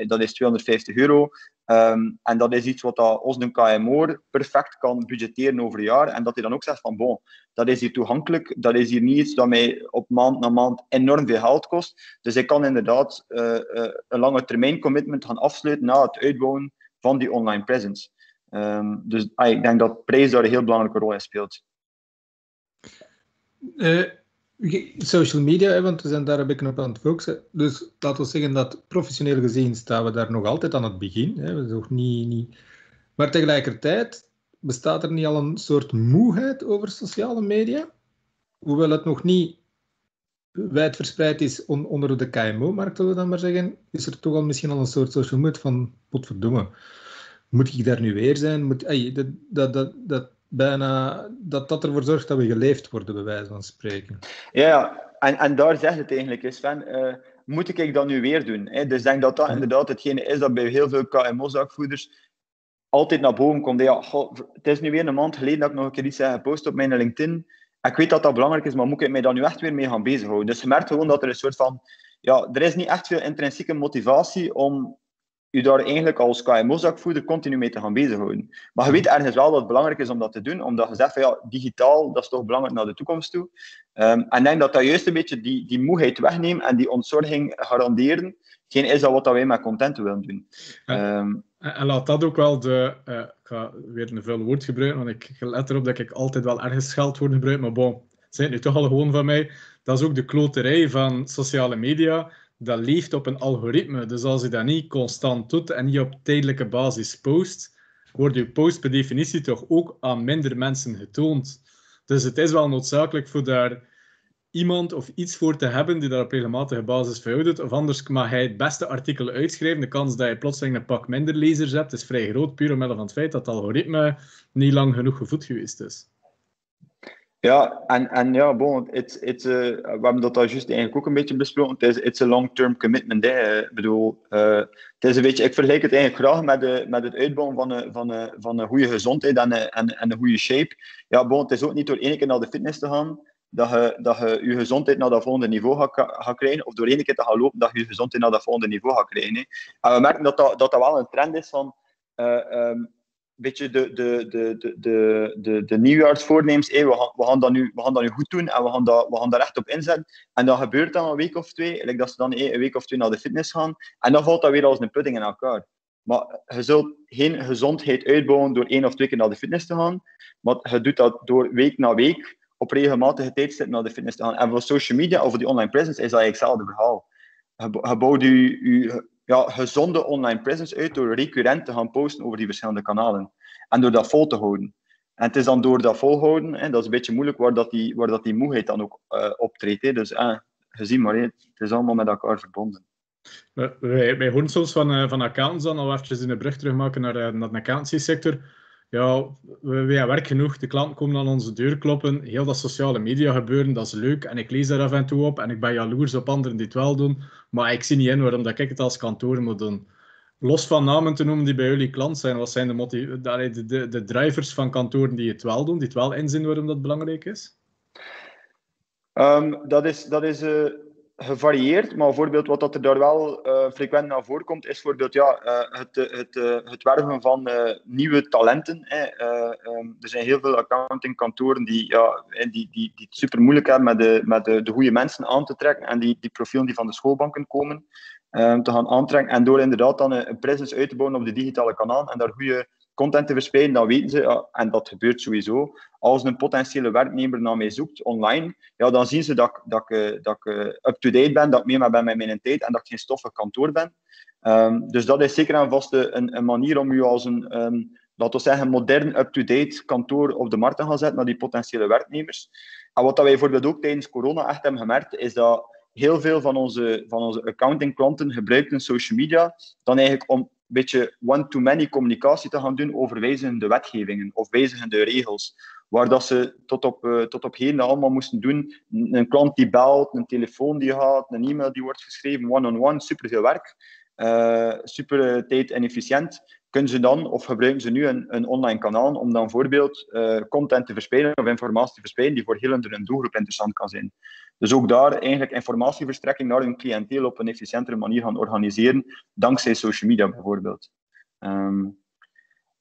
dat is 250 euro. Um, en dat is iets wat dat ons een KMO perfect kan budgetteren over jaar. En dat hij dan ook zegt van, bon, dat is hier toegankelijk. Dat is hier niet iets dat mij op maand na maand enorm veel geld kost. Dus ik kan inderdaad een lange termijn commitment gaan afsluiten na het uitbouwen van die online presence. Um, dus ik denk dat prijs daar een heel belangrijke rol in speelt. Uh, Social media, want we zijn daar een beetje op aan het focussen. Dus laten we zeggen dat professioneel gezien staan we daar nog altijd aan het begin. Hè. We nog niet, niet... Maar tegelijkertijd bestaat er niet al een soort moeheid over sociale media? Hoewel het nog niet wijdverspreid is onder de KMO-markt, zullen we dan maar zeggen, is er toch al misschien al een soort social mood van, potverdomme, moet ik daar nu weer zijn? Moet, ay, dat, dat, dat, dat bijna dat dat ervoor zorgt dat we geleefd worden, bij wijze van spreken. Ja, en, en daar zegt het eigenlijk, Sven. Uh, moet ik dat nu weer doen? Hè? Dus ik denk dat dat inderdaad hetgene is dat bij heel veel KMO-zakvoerders altijd naar boven komt. Ja, het is nu weer een maand geleden dat ik nog een keer iets heb gepost op mijn LinkedIn. Ik weet dat dat belangrijk is, maar moet ik mij daar nu echt weer mee gaan bezighouden? Dus je merkt gewoon dat er een soort van... Ja, er is niet echt veel intrinsieke motivatie om je daar eigenlijk als KMO-zakvoerder continu mee te gaan bezighouden. Maar je weet ergens wel dat het belangrijk is om dat te doen, omdat je zegt van ja, digitaal, dat is toch belangrijk naar de toekomst toe. Um, en ik denk dat dat juist een beetje die, die moeheid wegneemt en die ontzorging garanderen, geen is dat wat wij met content willen doen. Ehm, en laat dat ook wel de... Uh, ik ga weer een veel woord gebruiken, want ik let erop dat ik altijd wel ergens scheldwoorden gebruik, maar bon, het zijn nu toch al gewoon van mij. Dat is ook de kloterij van sociale media dat leeft op een algoritme. Dus als je dat niet constant doet en niet op tijdelijke basis post, wordt je post per definitie toch ook aan minder mensen getoond. Dus het is wel noodzakelijk voor daar iemand of iets voor te hebben die daar op regelmatige basis doet. Of anders mag hij het beste artikel uitschrijven. De kans dat je plotseling een pak minder lezers hebt is vrij groot, puur omwille van het feit dat het algoritme niet lang genoeg gevoed geweest is. Ja, en, en ja, bon, it's, it's, uh, we hebben dat al juist eigenlijk ook een beetje besproken. Het is it's a long-term commitment. Hè. Ik bedoel, uh, het is een beetje, ik vergelijk het eigenlijk graag met, de, met het uitbouwen van een, van, een, van een goede gezondheid en een, en, en een goede shape. Ja, bon, het is ook niet door één keer naar de fitness te gaan dat je, dat je je gezondheid naar dat volgende niveau gaat, gaat krijgen, of door één keer te gaan lopen dat je je gezondheid naar dat volgende niveau gaat krijgen. Hè. En we merken dat dat, dat, dat wel een trend is van. Uh, beetje de, de, de, de, de, de, nieuwjaarsvoornemens. Hey, we, gaan, we, gaan dat nu, we gaan dat nu goed doen en we gaan, dat, we gaan daar echt op inzetten. En dat gebeurt dan een week of twee. Like dat ze dan een week of twee naar de fitness gaan. En dan valt dat weer als een pudding in elkaar. Maar je zult geen gezondheid uitbouwen door één of twee keer naar de fitness te gaan. Maar je doet dat door week na week op regelmatige tijdstippen naar de fitness te gaan. En voor social media of die online presence is dat eigenlijk hetzelfde verhaal. Je, bouwt je, je ja, gezonde online presence uit door recurrent te gaan posten over die verschillende kanalen. En door dat vol te houden. En het is dan door dat volhouden, hè, dat is een beetje moeilijk, waar dat die, waar dat die moeheid dan ook uh, optreedt. Hè. Dus eh, gezien maar, hè, het is allemaal met elkaar verbonden. Wij, wij horen van, uh, van accountants dan al eventjes in de brug terugmaken naar, naar de accountancy-sector ja, we, we werk genoeg. De klanten komen aan onze deur kloppen. Heel dat sociale media gebeuren, dat is leuk. En ik lees daar af en toe op. En ik ben jaloers op anderen die het wel doen. Maar ik zie niet in waarom dat ik het als kantoor moet doen. Los van namen te noemen die bij jullie klant zijn, wat zijn de, de, de, de drivers van kantoren die het wel doen, die het wel inzien waarom dat belangrijk is? Um, dat is, dat is uh, gevarieerd, maar bijvoorbeeld wat dat er daar wel uh, frequent naar voorkomt, is bijvoorbeeld ja, uh, het, het, uh, het werven van nieuwe talenten. Um, er zijn heel veel accountingkantoren die, ja, die, die, die het super moeilijk hebben met, de, met de, de goede mensen aan te trekken en die, die profielen die van de schoolbanken komen um, te gaan aantrekken. En door inderdaad dan een, een presence uit te bouwen op de digitale kanaal en daar goede content te verspreiden, dan weten ze, en dat gebeurt sowieso, als een potentiële werknemer naar mij zoekt online, ja, dan zien ze dat, dat, ik, dat ik eh, up-to-date ben, dat ik meer ben met mijn tijd en dat ik geen stoffig kantoor ben. Um, dus dat is zeker en vast een, een manier om je als een, um, laten we zeggen, modern, up-to-date kantoor op de markt te gaan zetten naar die potentiële werknemers. En wat dat wij bijvoorbeeld ook tijdens corona echt hebben gemerkt, is dat heel veel van onze, van onze accounting klanten gebruikten social media dan eigenlijk om beetje one-to-many communicatie te gaan doen over wijzigende wetgevingen of wijzigende regels. Waar dat ze tot op, uh, tot op heden allemaal moesten doen. Een klant die belt, een telefoon die gaat, een e-mail die wordt geschreven, one-on-one, superveel werk. Uh, super tijd en efficiënt. Kunnen ze dan, of gebruiken ze nu een, een online kanaal om dan bijvoorbeeld content te verspreiden of informatie te verspreiden die voor heel een doelgroep interessant kan zijn. Dus ook daar eigenlijk informatieverstrekking naar hun cliënteel op een efficiëntere manier gaan organiseren, dankzij social media bijvoorbeeld. Um,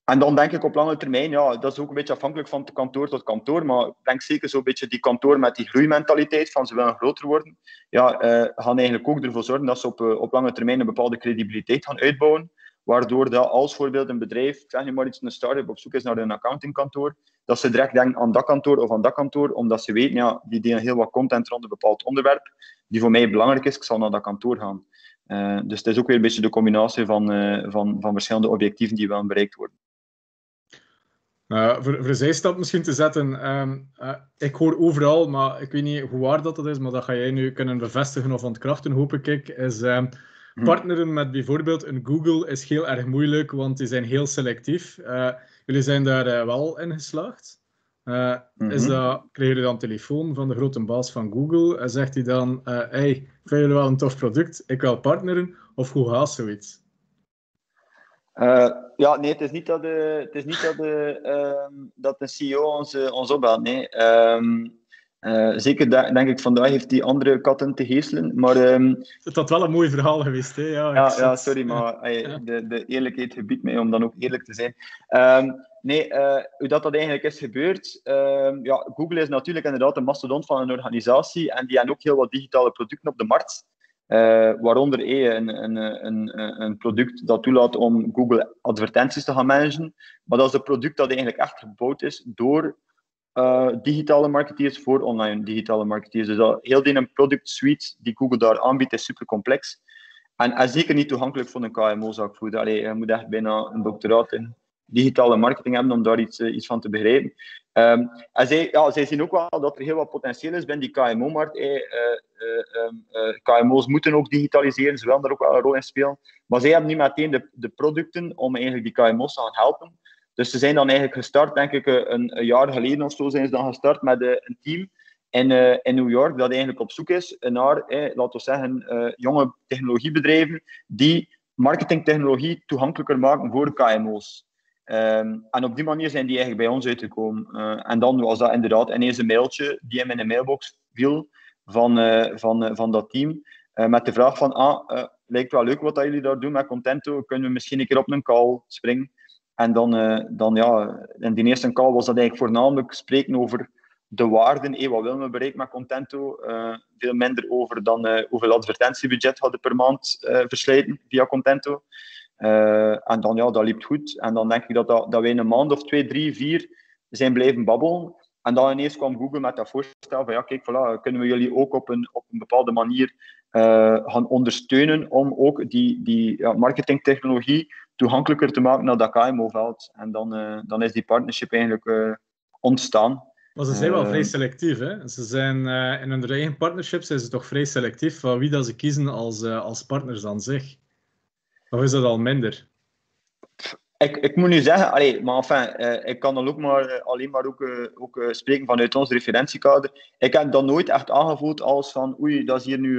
en dan denk ik op lange termijn, ja, dat is ook een beetje afhankelijk van kantoor tot kantoor, maar ik denk zeker zo'n beetje die kantoor met die groeimentaliteit van ze willen groter worden, ja, uh, gaan eigenlijk ook ervoor zorgen dat ze op, uh, op lange termijn een bepaalde credibiliteit gaan uitbouwen, waardoor dat als bijvoorbeeld een bedrijf, zeg maar iets, een start-up op zoek is naar een accountingkantoor, dat ze direct denken aan dat kantoor of aan dat kantoor, omdat ze weten, ja, die delen heel wat content rond een bepaald onderwerp, die voor mij belangrijk is, ik zal naar dat kantoor gaan. Uh, dus het is ook weer een beetje de combinatie van, uh, van, van verschillende objectieven die wel bereikt worden. Uh, voor, voor de zijstap misschien te zetten, uh, ik hoor overal, maar ik weet niet hoe waar dat, dat is, maar dat ga jij nu kunnen bevestigen of ontkrachten, hoop ik, is um, partneren met bijvoorbeeld een Google is heel erg moeilijk, want die zijn heel selectief. Uh, jullie zijn daar uh, wel in geslaagd. Uh, mm-hmm. is dat, krijgen jullie dan telefoon van de grote baas van Google en zegt hij dan, hey, vind jullie wel een tof product, ik wil partneren, of hoe gaat zoiets? ja, nee, het is niet dat, de, het is niet dat, de, um, dat de CEO ons, ons opbelt. Nee. Um, Uh, zeker denk ik vandaag heeft die andere katten te geestelen. Maar, um, het had wel een mooi verhaal geweest. Hè? Ja, ja, ja, sorry, maar de, de eerlijkheid gebiedt mij om dan ook eerlijk te zijn. Um, nee, uh, hoe dat, dat eigenlijk is gebeurd. Um, ja, Google is natuurlijk inderdaad een mastodont van een organisatie en die hebben ook heel wat digitale producten op de markt. Uh, waaronder eh, een, een, een, een, product dat toelaat om Google advertenties te gaan managen. Maar dat is een product dat eigenlijk echt gebouwd is door uh, digitale marketeers voor online digitale marketeers. Dus dat, heel die product suite die Google daar aanbiedt is super complex. En, en zeker niet toegankelijk voor een KMO, zou ik voelen. Allee, je moet echt bijna een doctoraat in digitale marketing hebben om daar iets, iets van te begrijpen. Um, en zij, ja, zij zien ook wel dat er heel wat potentieel is binnen die KMO-markt. Eh, uh, KMO's moeten ook digitaliseren, ze willen daar ook wel een rol in spelen. Maar zij hebben nu meteen de, de producten om eigenlijk die KMO's te gaan helpen. Dus ze zijn dan eigenlijk gestart, denk ik, een, een jaar geleden of zo zijn ze dan gestart met een team in, in New York dat eigenlijk op zoek is naar, eh, laten we zeggen, jonge technologiebedrijven die marketingtechnologie toegankelijker maken voor KMO's. Um, en op die manier zijn die eigenlijk bij ons uitgekomen. En dan was dat inderdaad ineens een mailtje die in mijn mailbox viel van, van, van dat team. met de vraag van, ah, lijkt wel leuk wat dat jullie daar doen met Contento. Kunnen we misschien een keer op een call springen? En dan, dan ja, in die eerste call was dat eigenlijk voornamelijk spreken over de waarden. Wat willen we bereiken met Contento? veel minder over dan hoeveel advertentiebudget hadden per maand verslijten via Contento. En dan, ja, dat liep goed. En dan denk ik dat, dat, dat wij een maand of twee, drie, vier zijn blijven babbelen. En dan ineens kwam Google met dat voorstel van ja, kijk, voilà, kunnen we jullie ook op een, op een bepaalde manier gaan ondersteunen om ook die, die ja, marketingtechnologie toegankelijker te maken naar dat KMO-veld. En dan, uh, dan is die partnership eigenlijk ontstaan. Maar ze zijn wel vrij selectief. Hè? Ze zijn, in hun eigen partnership zijn ze toch vrij selectief van wie dat ze kiezen als, als partners aan zich. Of is dat al minder? Ik, ik moet nu zeggen, allee, maar enfin, ik kan dan ook maar, alleen maar ook, ook spreken vanuit ons referentiekader. Ik heb dat nooit echt aangevoeld als van oei, dat is hier nu,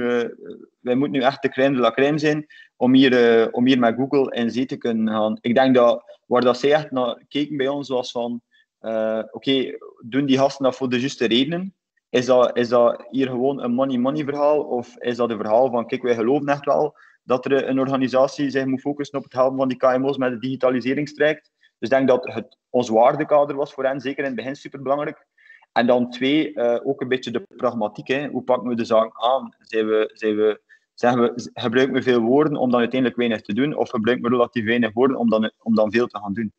wij moeten nu echt de crème de la crème zijn om hier, om hier met Google in zee te kunnen gaan. Ik denk dat waar dat zij echt naar keken bij ons was van oké, okay, doen die gasten dat voor de juiste redenen? Is dat, is dat hier gewoon een money-money verhaal of is dat een verhaal van kijk, wij geloven echt wel dat er een organisatie zich moet focussen op het helpen van die KMO's met de digitaliseringstraject. Dus ik denk dat het ons waardekader was voor hen, zeker in het begin, superbelangrijk. En dan twee, uh, ook een beetje de pragmatiek. Hè. Hoe pakken we de zaak aan? Zijn we, zijn we, zeggen we, gebruiken we veel woorden om dan uiteindelijk weinig te doen? Of gebruiken we relatief weinig woorden om dan, om dan veel te gaan doen?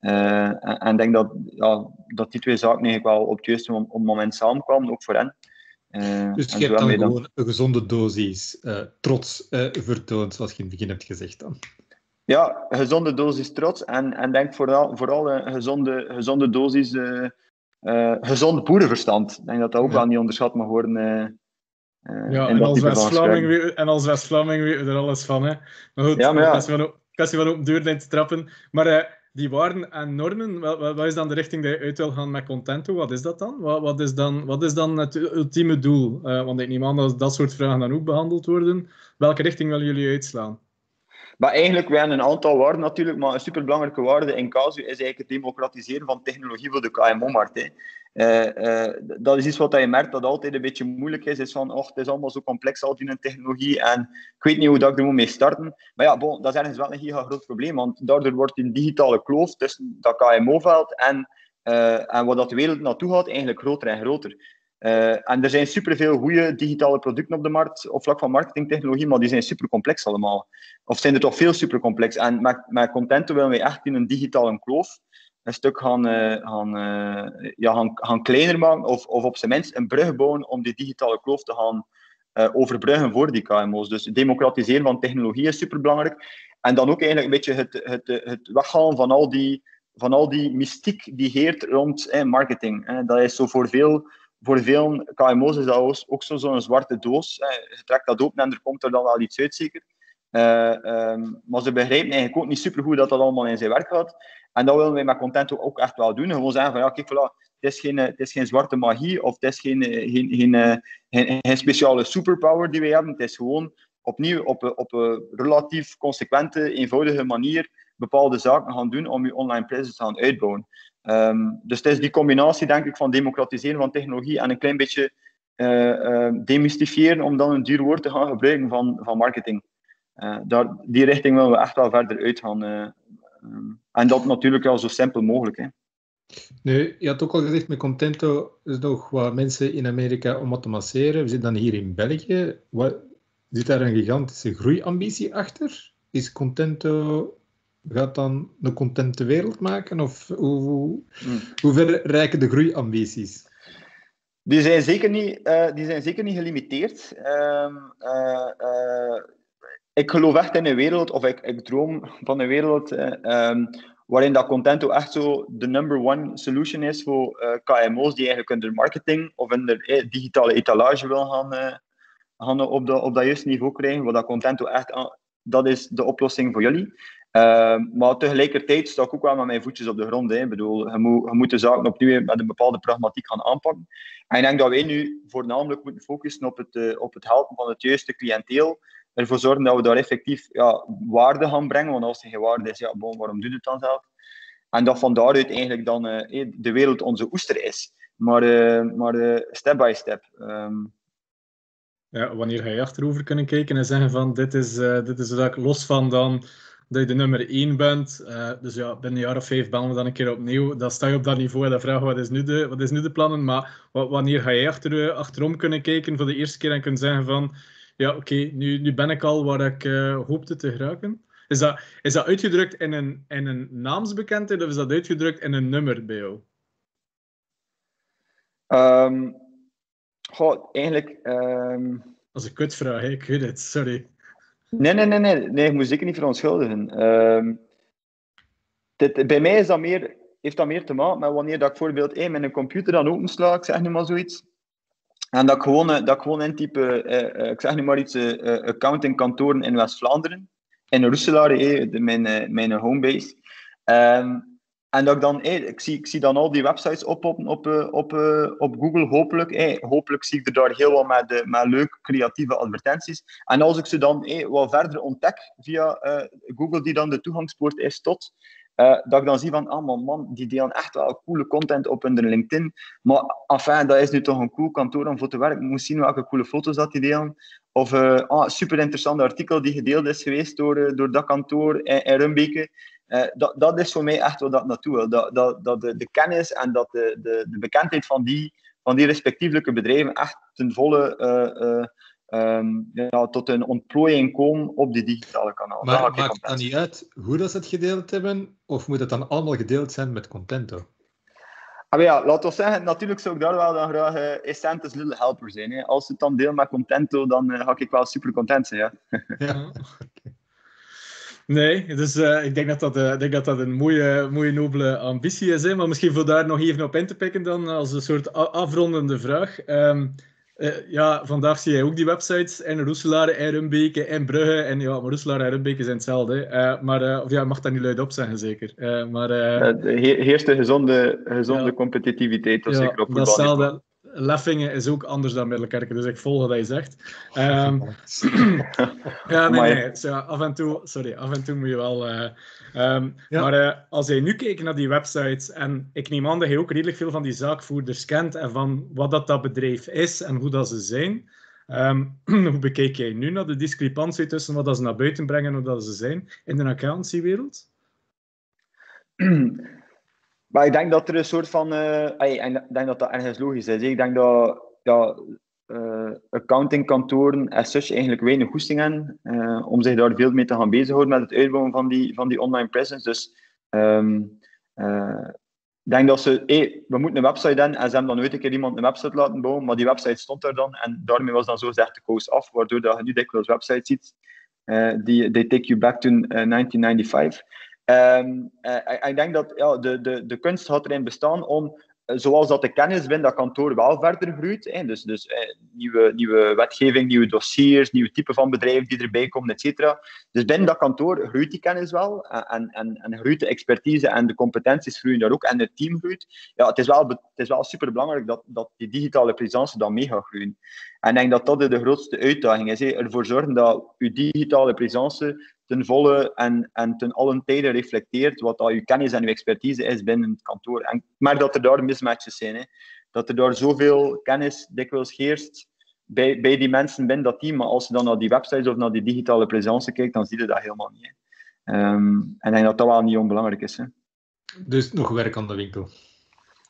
Uh, en ik denk dat, ja, dat die twee zaken eigenlijk wel op het juiste moment samenkwamen, ook voor hen. Uh, dus je hebt dan gewoon een gezonde dosis uh, trots vertoond, zoals je in het begin hebt gezegd dan. Ja, gezonde dosis trots en, en denk vooral, vooral een gezonde, gezonde dosis gezond boerenverstand. Ik denk dat dat ook ja. wel niet onderschat mag worden. Ja, en als, West-Vlaming, en als West-Vlaming weten we er alles van. Hè. Maar goed, ja, maar ja. kwestie van open deur te trappen. Maar die waarden en normen, wat, wat, is dan de richting die je uit wil gaan met Contento? Wat is dat dan? Wat, wat is, dan, wat is dan het ultieme doel? Uh, want ik neem aan dat dat soort vragen dan ook behandeld worden. Welke richting willen jullie uitslaan? Maar eigenlijk, hebben een aantal waarden natuurlijk, maar een superbelangrijke waarde in Casu is eigenlijk het democratiseren van technologie voor de KMO-markt. Uh, uh, dat is iets wat je merkt dat altijd een beetje moeilijk is. Is van, oh, het is allemaal zo complex, al die technologie. En ik weet niet hoe dat ik er moet mee starten. Maar ja, bon, dat is ergens wel een giga groot probleem. Want daardoor wordt die digitale kloof tussen dat KMO-veld en, uh, en wat dat de wereld naartoe gaat, eigenlijk groter en groter. En er zijn superveel goede digitale producten op de markt, op vlak van marketingtechnologie, maar die zijn super complex allemaal. Of zijn er toch veel super complex. En met, met Contento willen wij echt in een digitale kloof een stuk gaan, uh, gaan, uh, ja, gaan, gaan kleiner maken of, of op zijn minst een brug bouwen om die digitale kloof te gaan overbruggen voor die KMO's. Dus democratiseren van technologie is superbelangrijk. En dan ook eigenlijk een beetje het, het, het weghalen van al die, van al die mystiek die heert rond eh, marketing. Dat is zo voor veel, voor veel KMO's is dat ook zo zo'n zwarte doos. Je trekt dat open en er komt er dan wel iets uit, zeker. Uh, um, maar ze begrijpen eigenlijk ook niet supergoed dat dat allemaal in zijn werk gaat. En dat willen wij met content ook echt wel doen. Gewoon zeggen van ja, kijk, voilà, het is geen, het is geen zwarte magie of het is geen, geen, geen, geen speciale superpower die wij hebben. Het is gewoon opnieuw op, op een relatief consequente, eenvoudige manier bepaalde zaken gaan doen om je online presence te gaan uitbouwen. Ehm, dus het is die combinatie, denk ik, van democratiseren van technologie en een klein beetje uh, demystifiëren om dan een duur woord te gaan gebruiken van, van marketing. Uh, daar, die richting willen we echt wel verder uitgaan. Um, en dat natuurlijk wel zo simpel mogelijk. Hè. Nu, je had ook al gezegd, met Contento is nog wat mensen in Amerika om wat te masseren. We zitten dan hier in België. Wat, zit daar een gigantische groeiambitie achter? Is Contento gaat dan een contente wereld maken? Of hoe, hoe ver reiken de groeiambities? Die zijn zeker niet, uh, die zijn zeker niet gelimiteerd. Uh, uh, ik geloof echt in een wereld, of ik, ik droom van een wereld um, waarin dat Contento echt zo de number one solution is voor KMO's die eigenlijk in de marketing of in de digitale etalage wil gaan, gaan op, de, op dat juiste niveau krijgen. Wat dat Contento echt, dat is de oplossing voor jullie. Uh, maar tegelijkertijd sta ik ook wel met mijn voetjes op de grond. Hè. Ik bedoel, je, moet, de zaken opnieuw met een bepaalde pragmatiek gaan aanpakken. En ik denk dat wij nu voornamelijk moeten focussen op het, uh, op het helpen van het juiste cliënteel. Ervoor zorgen dat we daar effectief ja, waarde gaan brengen. Want als er geen waarde is, ja, bon, waarom doe je het dan zelf? En dat van daaruit eigenlijk dan uh, de wereld onze oester is. Maar, maar step by step. Um... Ja, wanneer ga je achterover kunnen kijken en zeggen van dit is, dit is ik los van dan dat je de nummer 1 bent. Uh, dus ja, binnen een jaar of vijf bellen we dan een keer opnieuw. Dan sta je op dat niveau en dan vragen wat is nu de, wat is nu de plannen. Maar wanneer ga je achter, achterom kunnen kijken voor de eerste keer en kunnen zeggen van ja, oké, nu, nu ben ik al waar ik uh, hoopte te geraken. Is dat, is dat uitgedrukt in een, in een naamsbekendheid of is dat uitgedrukt in een nummer bij jou? Um, goh, eigenlijk... Um... Dat is een kutvraag, ik weet het, sorry. Nee, nee, nee, nee, nee, ik moet zeker niet verontschuldigen. Um, dit, bij mij is dat meer, heeft dat meer te maken met wanneer dat ik bijvoorbeeld hey, mijn computer dan opensla, ik zeg nu maar zoiets. En dat ik gewoon, eh, dat ik gewoon intype, uh, uh, ik zeg nu maar iets, uh, accountingkantoren in West-Vlaanderen, in Roeselaar, hey, mijn, mijn homebase. Um, en dat ik dan, hey, ik, zie, ik zie dan al die websites op, op, op, op Google, hopelijk. Hey, hopelijk zie ik er daar heel wat met, met leuke, creatieve advertenties. En als ik ze dan hey, wat verder ontdek via Google, die dan de toegangspoort is tot, uh, dat ik dan zie van, ah man, man die delen echt wel coole content op hun LinkedIn. Maar enfin, dat is nu toch een cool kantoor om voor te werken. Ik moet zien welke coole foto's dat die delen. Of uh, ah, super interessant artikel die gedeeld is geweest door, door dat kantoor in, in Rumbeke. Uh, dat, dat is voor mij echt wat dat naartoe wil. Dat, dat, dat de, de kennis en dat de, de, de bekendheid van die, van die respectievelijke bedrijven echt ten volle uh, uh, um, ja, tot een ontplooiing komen op die digitale kanaal. Maar maakt het dan niet uit hoe dat ze het gedeeld hebben? Of moet het dan allemaal gedeeld zijn met Contento? Ah, ja, laten we zeggen, natuurlijk zou ik daar wel dan graag uh, Essentes little helper zijn. Hè. Als ze het dan deel met Contento, dan uh, ga ik wel super content zijn. Ja. ja. Nee, dus uh, ik denk dat dat, uh, denk dat, dat een mooie, mooie nobele ambitie is. Hè? Maar misschien voor daar nog even op in te pikken dan, als een soort afrondende vraag. Um, uh, ja, vandaag zie jij ook die websites in Roeselaar, in Rumbeke, in Brugge. En ja, maar Roeselaar en Rumbeke zijn hetzelfde. maar, of ja, mag dat niet luid op zeggen, zeker. maar, heerst de gezonde, gezonde ja, competitiviteit, ja, zeker op voetbal. Leffingen is ook anders dan Middelkerken, dus ik volg wat hij zegt. Um, ja, nee, nee. So, af, en toe, sorry, af en toe moet je wel. Uh, um, ja. Maar uh, als je nu kijkt naar die websites, en ik neem aan dat je ook redelijk veel van die zaakvoerders kent en van wat dat, dat bedrijf is en hoe dat ze zijn. Um, hoe bekijk jij nu naar de discrepantie tussen wat dat ze naar buiten brengen en hoe dat ze zijn in de accountancywereld? Maar ik denk dat er een soort van. Uh, ik denk dat dat ergens logisch is. Ik denk dat ja, uh, accountingkantoren as such eigenlijk weinig goesting hebben uh, om zich daar veel mee te gaan bezighouden met het uitbouwen van die, van die online presence. Dus um, ik denk dat ze, hey, we moeten een website hebben en ze hebben dan nooit een keer iemand een website laten bouwen, maar die website stond er dan en daarmee was dan zo gezegd de koos af, waardoor dat je nu dikwijls websites ziet die take you back to 1995. Um, uh, ik denk dat ja, de, de, de kunst erin bestaan om zoals dat de kennis binnen dat kantoor wel verder groeit. Dus, dus eh, nieuwe, nieuwe wetgeving, nieuwe dossiers, nieuwe typen van bedrijven die erbij komen, et cetera. Dus binnen dat kantoor groeit die kennis wel en, en, en groeit de expertise en de competenties groeien daar ook en het team groeit. Ja, het is wel, het is wel super belangrijk dat, dat die digitale presence dan mee gaat groeien. En ik denk dat dat de grootste uitdaging is. Ervoor zorgen dat uw digitale presence ten volle en, en ten allen tijde reflecteert wat al je kennis en je expertise is binnen het kantoor. En ik merk dat er daar mismatches zijn. Hè. Dat er daar zoveel kennis dikwijls heerst bij, bij die mensen binnen dat team. Maar als je dan naar die websites of naar die digitale presence kijkt, dan zie je dat helemaal niet. Um, en ik denk dat dat wel niet onbelangrijk is. Hè. Dus nog werk aan de winkel?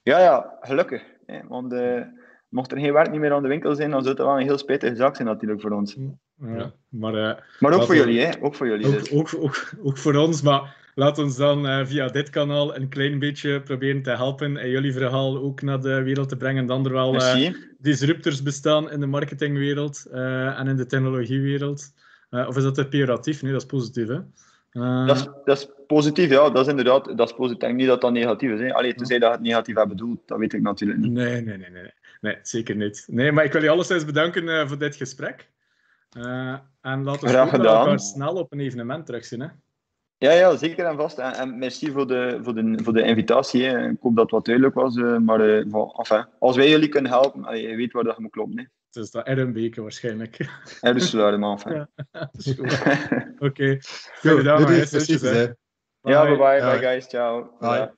Ja, ja, gelukkig. Hè. Want uh, mocht er geen werk niet meer aan de winkel zijn, dan zou het wel een heel spijtige zaak zijn natuurlijk voor ons. Ja, maar, uh, maar ook voor jullie, hè? Ook voor jullie. Ook, dus. ook, ook, ook, voor ons, maar laat ons dan uh, via dit kanaal een klein beetje proberen te helpen en jullie verhaal ook naar de wereld te brengen. Dan er wel uh, disruptors bestaan in de marketingwereld en in de technologiewereld. of is dat te pejoratief? Nee, dat is positief, hè? Dat is, dat, is, positief, ja. Dat is inderdaad dat is positief. Ik denk niet dat dat negatief is. Hè. Allee, tenzij dat het negatief hebt bedoeld, dat weet ik natuurlijk niet. Nee, nee, nee, nee. nee zeker niet. Nee, maar ik wil je alleszins bedanken voor dit gesprek. Uh, en laten we elkaar snel op een evenement terugzien. Hè? Ja, ja, zeker en vast. En, en merci voor de, voor de, voor de invitatie. Hè. Ik hoop dat het wat duidelijk was. Uh, maar uh, van, enfin, als wij jullie kunnen helpen, je weet waar dat moet kloppen. Hè. Het is dat RMB'ke waarschijnlijk. Dus maar enfin. Ja, Oké. Okay. Goed, gedaan, Ja, bye bye, bye guys. Ciao. Bye.